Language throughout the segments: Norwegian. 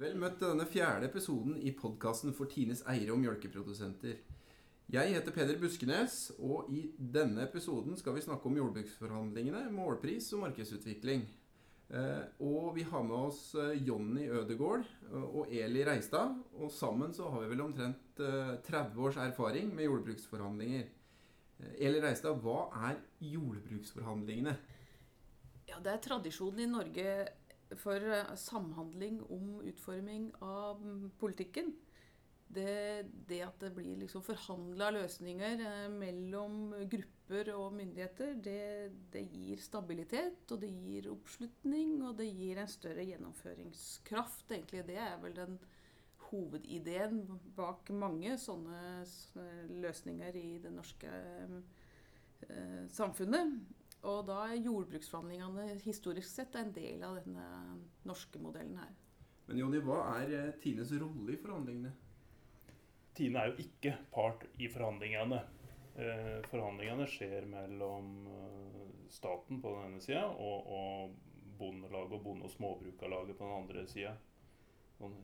Vel møtt til denne fjerde episoden i podkasten for Tines eiere og mjølkeprodusenter. Jeg heter Peder Buskenes, og i denne episoden skal vi snakke om jordbruksforhandlingene, målpris og markedsutvikling. Eh, og vi har med oss eh, Jonny Ødegård eh, og Eli Reistad. Og sammen så har vi vel omtrent 30 års erfaring med jordbruksforhandlinger. Eli Reistad, hva er jordbruksforhandlingene? Det er tradisjonen i Norge for eh, samhandling om utforming av politikken. Det, det at det blir liksom forhandla løsninger eh, mellom grupper og myndigheter, det, det, gir stabilitet, og det gir oppslutning, og det gir en større gjennomføringskraft. Egentlig det er vel den hovedideen bak mange sånne løsninger i det norske eh, samfunnet. Og da er jordbruksforhandlingene historisk sett en del av denne norske modellen her. Men Jonny, hva er eh, Tines rolle i forhandlingene? Tine er jo ikke part i forhandlingene. Eh, forhandlingene skjer mellom eh, staten på den ene sida og, og Bondelaget og Bonde- og Småbrukarlaget på den andre sida. Sånn,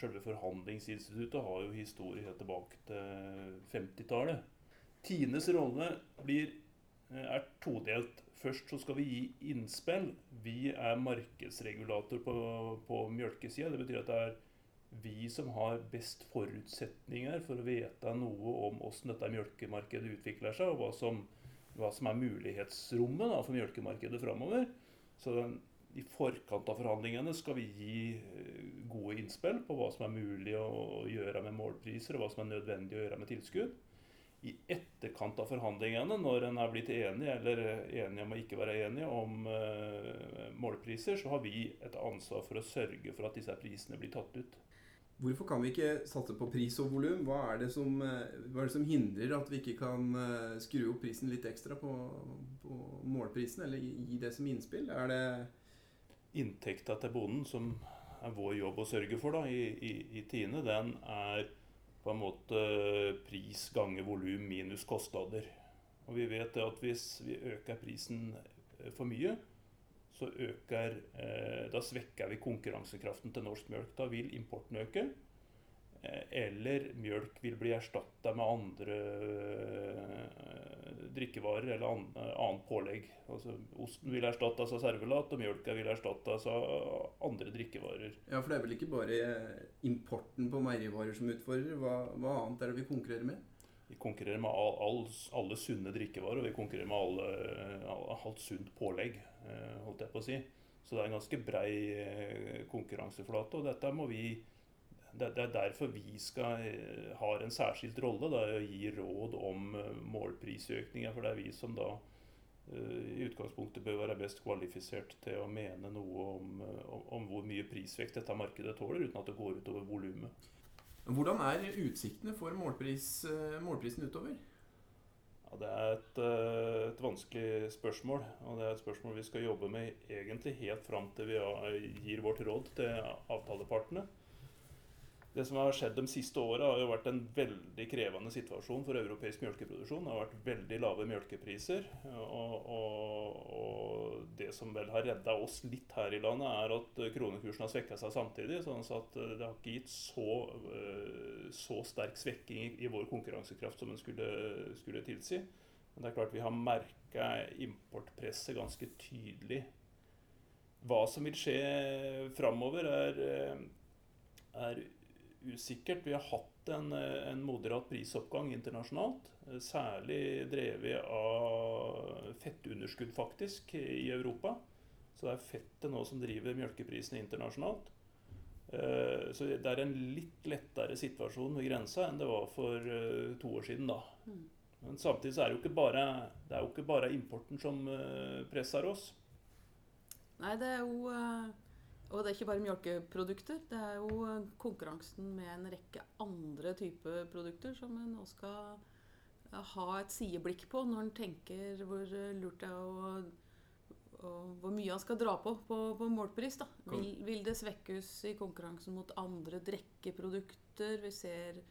selve forhandlingsinstituttet har jo historie helt tilbake til 50-tallet. Tines rolle blir er todelt. Først så skal vi gi innspill. Vi er markedsregulator på, på mjølkesida. Det betyr at det er vi som har best forutsetninger for å vite noe om hvordan dette mjølkemarkedet utvikler seg, og hva som, hva som er mulighetsrommet da, for mjølkemarkedet framover. Så i forkant av forhandlingene skal vi gi eh, gode innspill på hva som er mulig å gjøre med målpriser, og hva som er nødvendig å gjøre med tilskudd i etterkant av forhandlingene, når en er blitt enig eller enig om å ikke være enig om uh, målpriser, så har vi et ansvar for å sørge for at disse prisene blir tatt ut. Hvorfor kan vi ikke satse på pris og volum? Hva, det som, eh, hva er det som hindrer at vi ikke kan skru opp prisen litt ekstra på, på målprisen, eller gi det som innspill? Er det Inntekta til bonden, som er vår jobb å sørge for da, i, i, i Tine, den er på en måte pris ganger volum minus kostnader. Og vi vet at hvis vi øker prisen eh, for mye, så øker, eh, da svekker vi konkurransekraften til norsk mjølk. Da vil importen øke. Eh, eller mjølk vil bli erstatta med andre drikkevarer eller annet pålegg. Altså, osten vil erstattes av servelat, og mjølka vil erstattes av andre drikkevarer. Ja, For det er vel ikke bare importen på meierivarer som utfordrer? Hva, hva, annet er det vi konkurrerer med? Vi konkurrerer med all, all, alle sunne drikkevarer, og vi konkurrerer med alle, alt sunt pålegg, eh, holdt jeg på å si. Så det er en ganske brei konkurranseflate, og dette må vi det, er derfor vi skal, ha har en særskilt rolle da, å gi råd om eh, målprisøkninger. For det er vi som da eh, i utgangspunktet bør være best kvalifisert til å mene noe om, om, om hvor mye prisvekt dette markedet tåler, uten at det går utover volumet. Hvordan er utsiktene for målpris, målprisen utover? Ja, det er et, et, vanskelig spørsmål. Og det er et spørsmål vi skal jobbe med egentlig helt fram til vi gir vårt råd til avtalepartene. Det som har skjedd de siste åra, har jo vært en veldig krevende situasjon for europeisk melkeproduksjon. Det har vært veldig lave melkepriser. Og, og, og, det som vel har redda oss litt her i landet, er at kronekursen har svekka seg samtidig. sånn at det har ikke gitt så, eh, så sterk svekking i vår konkurransekraft som en skulle, skulle tilsi. Men det er klart vi har merka importpresset ganske tydelig. Hva som vil skje framover, er, eh, er usikkert. Vi har hatt en, en moderat prisoppgang internasjonalt. Særlig drevet av fettunderskudd, faktisk, i Europa. Så det er fettet nå som driver melkeprisene internasjonalt. Eh, så det er en litt lettere situasjon ved grensa enn det var for eh, to år siden. da. Mm. Men samtidig så er det jo ikke bare, det jo ikke bare importen som eh, presser oss. Nei, det er jo og det er ikke bare melkeprodukter. Det er jo konkurransen med en rekke andre typer produkter som en nå skal ha et sideblikk på når en tenker hvor lurt det er å og hvor mye han skal dra på på, på målpris. da. Vil, vil, det svekkes i konkurransen mot andre drikkeprodukter? Vi ser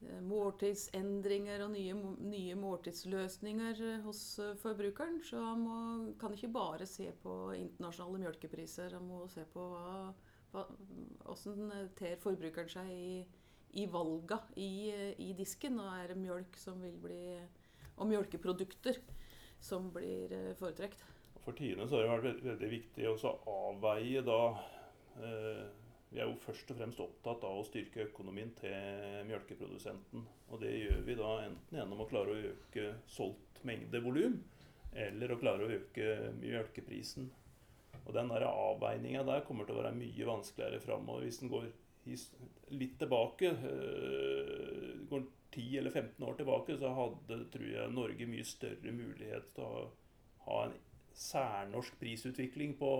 måltidsendringer og nye, nye måltidsløsninger eh, hos eh, forbrukeren. Så han må, kan ikke bare se på internasjonale melkepriser. Han må se på hva, hva, hvordan ter forbrukeren seg i, i valga i, i, disken. Og er det mjølk som vil bli Og mjølkeprodukter som blir foretrekt. For Tine så har det vært veldig viktig å avveie da eh, vi er jo først og fremst opptatt av å styrke økonomien til mjølkeprodusenten. Og det gjør vi da enten gjennom å klare å øke solgt mengde volum, eller å klare å øke mjølkeprisen. Og den der avveininga der kommer til å være mye vanskeligere framover hvis den går litt tilbake. Øh, går 10 eller 15 år tilbake, så hadde tror jeg, Norge mye større mulighet til å ha en særnorsk prisutvikling på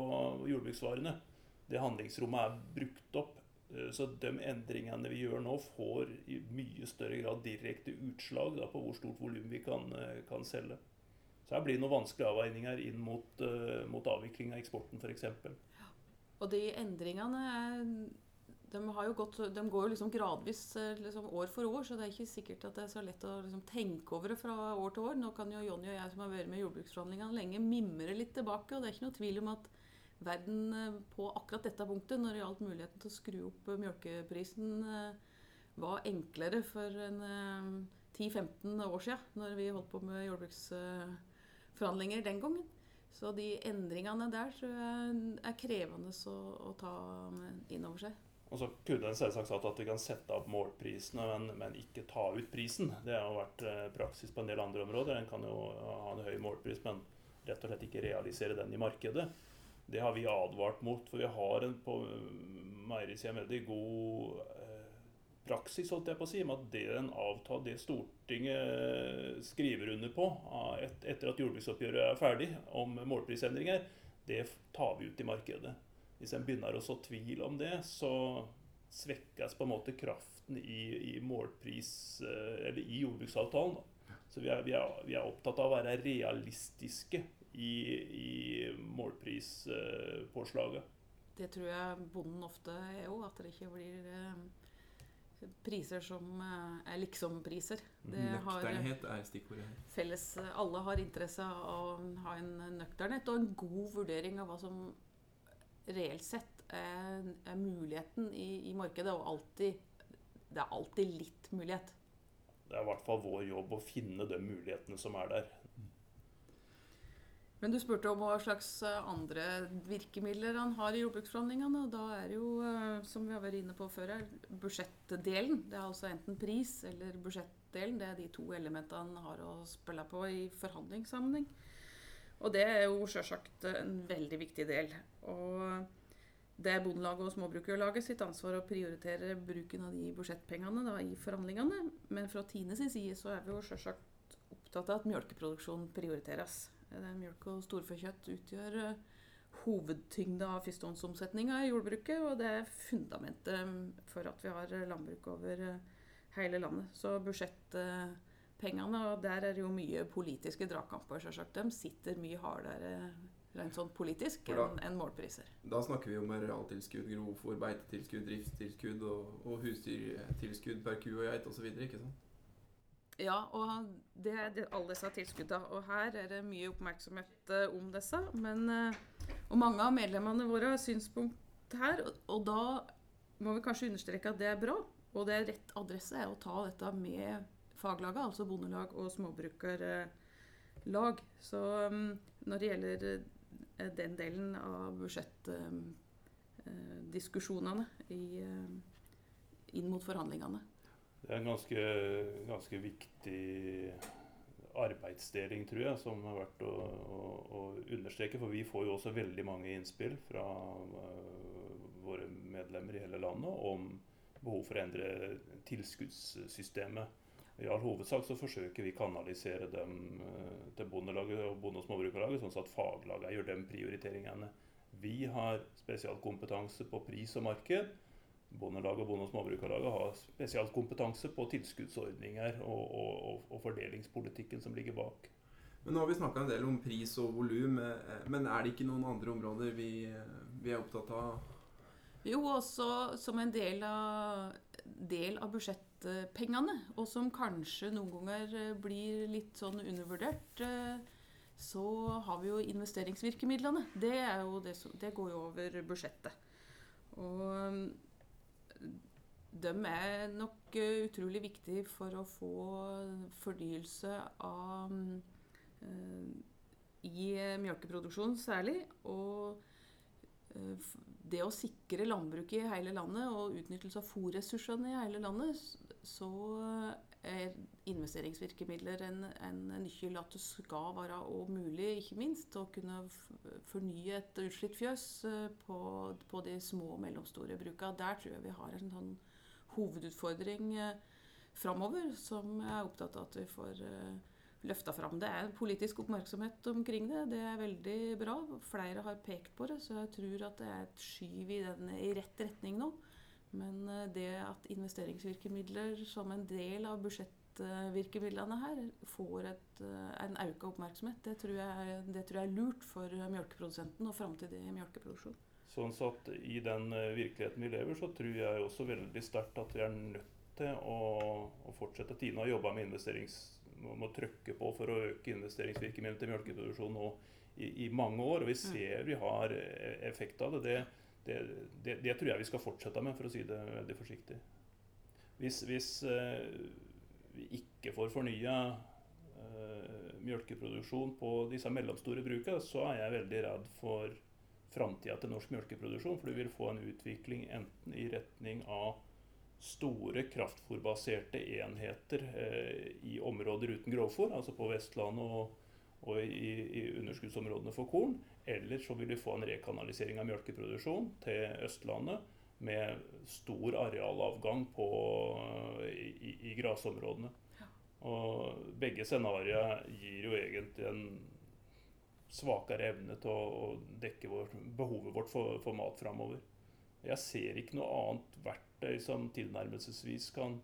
jordbruksvarene det handlingsrommet er brukt opp. Eh, så de endringene vi gjør nå, får i mye større grad direkte utslag da, på hvor stort volum vi kan, eh, kan, selge. Så her blir det noen vanskelige avveininger inn mot, uh, mot avvikling av eksporten f.eks. Og de endringene de, gått, de går liksom gradvis liksom år for år, så det er ikke sikkert at det er så lett å liksom tenke over det fra år til år. Nå kan jo Jonny og jeg som har vært med i jordbruksforhandlingene lenge, mimre litt tilbake. Og det er ikke noe tvil om at verden eh, på akkurat dette punktet, når det gjaldt muligheten til å skru opp eh, mjølkeprisen, eh, var enklere for en 10-15 år siden, når vi holdt på med jordbruksforhandlinger den gangen. Så de endringene der tror jeg er krevende å, ta inn over seg. Og så kunne en selvsagt sagt at vi kan sette opp målprisene, men, men, ikke ta ut prisen. Det har vært praksis på en del andre områder. En kan jo ha en høy målpris, men rett og slett ikke realisere den i markedet. Det har vi advart mot, for vi har en på meierisida veldig god eh, praksis holdt jeg på å si, med at det en avtale, det Stortinget skriver under på et, etter at jordbruksoppgjøret er ferdig om målprisendringer, det tar vi ut i markedet. Hvis en begynner å så tvil om det, så svekkes på en måte kraften i, i målpris, eh, eller i jordbruksavtalen. Så vi er, vi, er, vi er opptatt av å være realistiske i, i målprispåslaget. Det tror jeg bonden ofte er òg, at det ikke blir eh, priser som eh, er liksom-priser. Nøkternhet er stikkordet her. Felles, alle har interesse av å ha en nøkternhet og en god vurdering av hva som reelt sett er, er muligheten i, i, markedet. Og alltid, det er alltid litt mulighet. Det er i hvert fall vår jobb å finne de mulighetene som er der. Men du spurte om hva slags eh, andre virkemidler han har i jordbruksforhandlingene. og Da er det jo, eh, som vi har vært inne på før, budsjettdelen. Det er altså enten pris eller budsjettdelen. Det er de to elementene han har å spille på i forhandlingssammenheng. Og det er jo sjølsagt en veldig viktig del. Og det er Bondelaget og Småbrukerlaget sitt ansvar å prioritere bruken av de budsjettpengene da, i forhandlingene. Men fra Tines side så er vi jo sjølsagt opptatt av at melkeproduksjon prioriteres. Mjølk og storfekjøtt utgjør uh, hovedtyngde av førstehåndsomsetninga i jordbruket, og det er fundamentet for at vi har landbruk over uh, hele landet. Så budsjettpengene, og der er det jo mye politiske dragkamper, sjølsagt. De sitter mye hardere rent sånn politisk enn en målpriser. Da snakker vi om arealtilskudd, grovfòr, beitetilskudd, driftstilskudd og, og husdyrtilskudd per ku og geit osv. ikke sant? Ja, og det er alle disse tilskuddene. Og her er det mye oppmerksomhet uh, om disse. Men, uh, og mange av medlemmene våre har synspunkt her. Og, da må vi kanskje understreke at det er bra. Og det er rett adresse er å ta dette med faglaget, altså bondelag og småbrukerlag. Så um, når det gjelder den delen av budsjettdiskusjonene inn mot forhandlingene, det er en ganske, ganske viktig arbeidsdeling, tror jeg, som er verdt å, å, å, understreke. For vi får jo også veldig mange innspill fra uh, våre medlemmer i hele landet om behov for å endre tilskuddssystemet. I all hovedsak så forsøker vi å kanalisere dem uh, til Bondelaget og Bonde- og småbrukarlaget, sånn at faglaget gjør de prioriteringene. Vi har spesialkompetanse på pris og marked. Bondelaget og Bonde- og småbrukarlaget har spesialkompetanse på tilskuddsordninger og, og, og, fordelingspolitikken som ligger bak. Men Nå har vi snakka en del om pris og volum, eh, men er det ikke noen andre områder vi, vi er opptatt av? Jo, også som en del av, del av budsjettpengene, og som kanskje noen ganger eh, blir litt sånn undervurdert, eh, så har vi jo investeringsvirkemidlene. Det, er jo det, som, det går jo over budsjettet. Og de er nok eh, utrolig viktige for å få fornyelse av uh, i melkeproduksjon særlig. Og det å sikre landbruket i hele landet og utnyttelse av fôrressursene i hele landet, så investeringsvirkemidler en, en nøkkel at det skal være og mulig, ikke minst, å kunne fornye et utslitt fjøs på, på de små og mellomstore bruka. Der tror jeg vi har en sånn hovedutfordring eh, framover, som jeg er opptatt av at vi får eh, løfta fram. Det er politisk oppmerksomhet omkring det. Det er veldig bra. Flere har pekt på det, så jeg tror at det er et skyv i, i rett retning nå. Men eh, det at investeringsvirkemidler som en del av budsjettvirkemidlene her får et, en økt oppmerksomhet, det tror, jeg, det tror jeg er lurt for melkeprodusenten og framtidig melkeproduksjon. Sånn at I den eh, virkeligheten vi lever, så tror jeg også veldig sterkt at vi er nødt til å, å fortsette. Tine har jobba med investerings, må trykke på for å øke investeringsvirkemidlene til melkeproduksjon nå i, i, mange år. og Vi mm. ser vi har eh, effekt av det. Det, det, det. det, tror jeg vi skal fortsette med, for å si det veldig forsiktig. Hvis, hvis uh, vi ikke får fornya uh, melkeproduksjon på disse mellomstore brukene, så er jeg veldig redd for framtida til norsk melkeproduksjon. For du vil få en utvikling enten i retning av store kraftfôrbaserte enheter eh, i områder uten grovfôr, altså på Vestlandet og, og i, i, underskuddsområdene for korn. Eller så vil vi få en rekanalisering av melkeproduksjon til Østlandet med stor arealavgang på, i, i grasområdene. Og begge scenarioer gir jo egentlig en svakere evne til å, å dekke vår, behovet vårt for, for mat framover. Jeg ser ikke noe annet verktøy som tilnærmelsesvis kan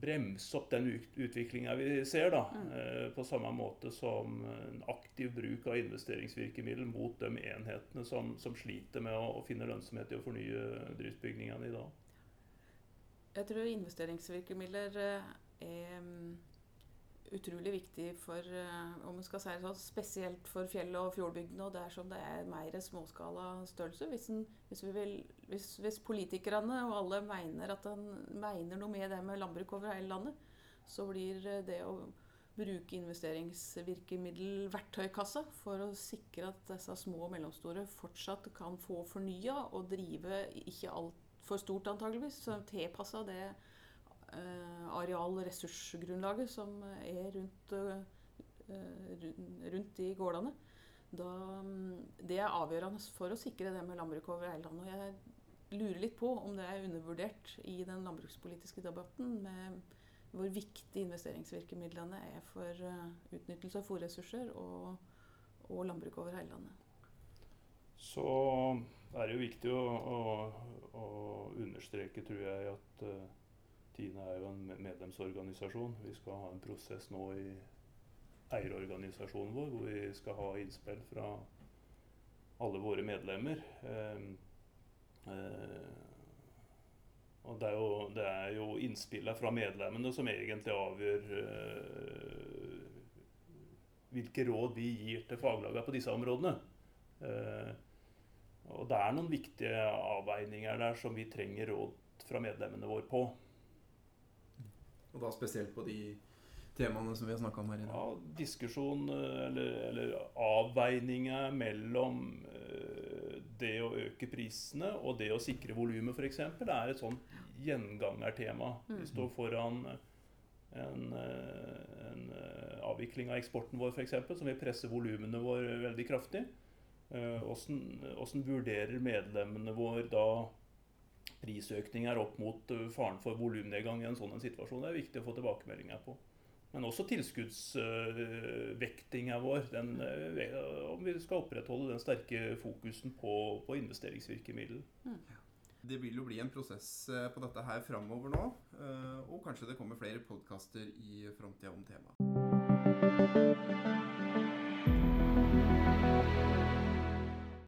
bremse opp den utviklinga vi ser. da, mm. eh, På samme måte som en aktiv bruk av investeringsvirkemiddel mot de enhetene som, som sliter med å, å, finne lønnsomhet i å fornye driftsbygningene i dag. Jeg tror investeringsvirkemidler eh, er mm, utrolig viktig for eh, om man skal si det sånn, spesielt for fjell- og fjordbygdene, og der som det er mer småskala størrelse. Hvis, en, hvis, vil, hvis, hvis, politikerne og alle mener at en mener noe med det med landbruk over hele landet, så blir det å bruke investeringsvirkemiddel verktøykassa for å sikre at disse små og mellomstore fortsatt kan få fornya og drive ikke altfor stort, antageligvis, tilpassa det Eh, og ressursgrunnlaget som er rundt, eh, rundt de gårdene. Da, mm, det er avgjørende for å sikre det med landbruk over hele landet. Og jeg lurer litt på om det er undervurdert i den landbrukspolitiske debatten med hvor viktig investeringsvirkemidlene er for eh, utnyttelse av fòrressurser og, og, landbruk over hele landet. Så er det jo viktig å, å, å understreke, tror jeg, at Tine er jo en medlemsorganisasjon. Vi skal ha en prosess nå i eierorganisasjonen vår hvor vi skal ha innspill fra alle våre medlemmer. Eh, eh, og det er jo, det er jo innspillene fra medlemmene som egentlig avgjør eh, hvilke råd vi gir til faglagene på disse områdene. Eh, og det er noen viktige avveininger der som vi trenger råd fra medlemmene våre på. Og da spesielt på de temaene som vi har snakka om her i dag. Ja, diskusjon eh, eller, eller avveininger mellom uh, det å øke prisene og det å sikre volumet, f.eks., er et sånn gjengangertema. Vi mm. står foran en, eh, en avvikling av eksporten vår, f.eks., som vil presse volumene våre veldig kraftig. Hvordan vurderer medlemmene våre da prisøkninger opp mot eh, faren for volumnedgang i en sånn situasjon. Det er viktig å få tilbakemeldinger på. Men også tilskuddsvektinga vår. Den, eh, om vi skal opprettholde den sterke fokusen på, på investeringsvirkemiddel. Mm. Det vil jo bli en prosess eh, på dette her framover nå. Og kanskje det kommer flere podkaster i framtida om temaet.